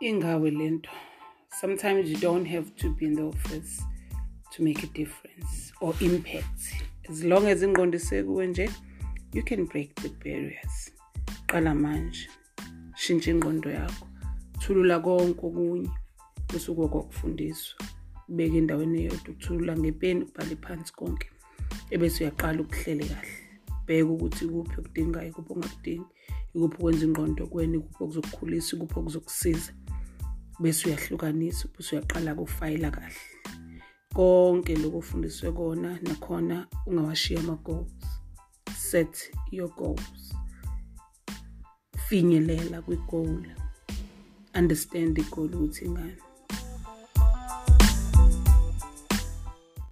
ingawe lento sometimes you don't have to be in the office to make a difference or impact. As long as ingqondo isekuwe nje you can break the barriers. Qala manje shintsha ingqondo yakho. Thulula konke okunye kusuke kwakufundiswa. Ubeke endaweni eyodwa ukuthulula ngepeni ubhale phansi konke ebese uyaqala ukuhlele kahle. Bheka ukuthi ikuphi okudingayo ikuphi ongakudingi ikuphi okwenza ingqondo kwena ikuphi okuzokukhulisa ikuphi okuzokusiza. Bese uyahlukanisa bese uyaqala-ke ufayila kahle. Konke lokhu ufundiswe kona nakhona ungawashiya ama-goals. Set your goals. Finyelela kwi-goal. Understand i-goal ukuthi ingane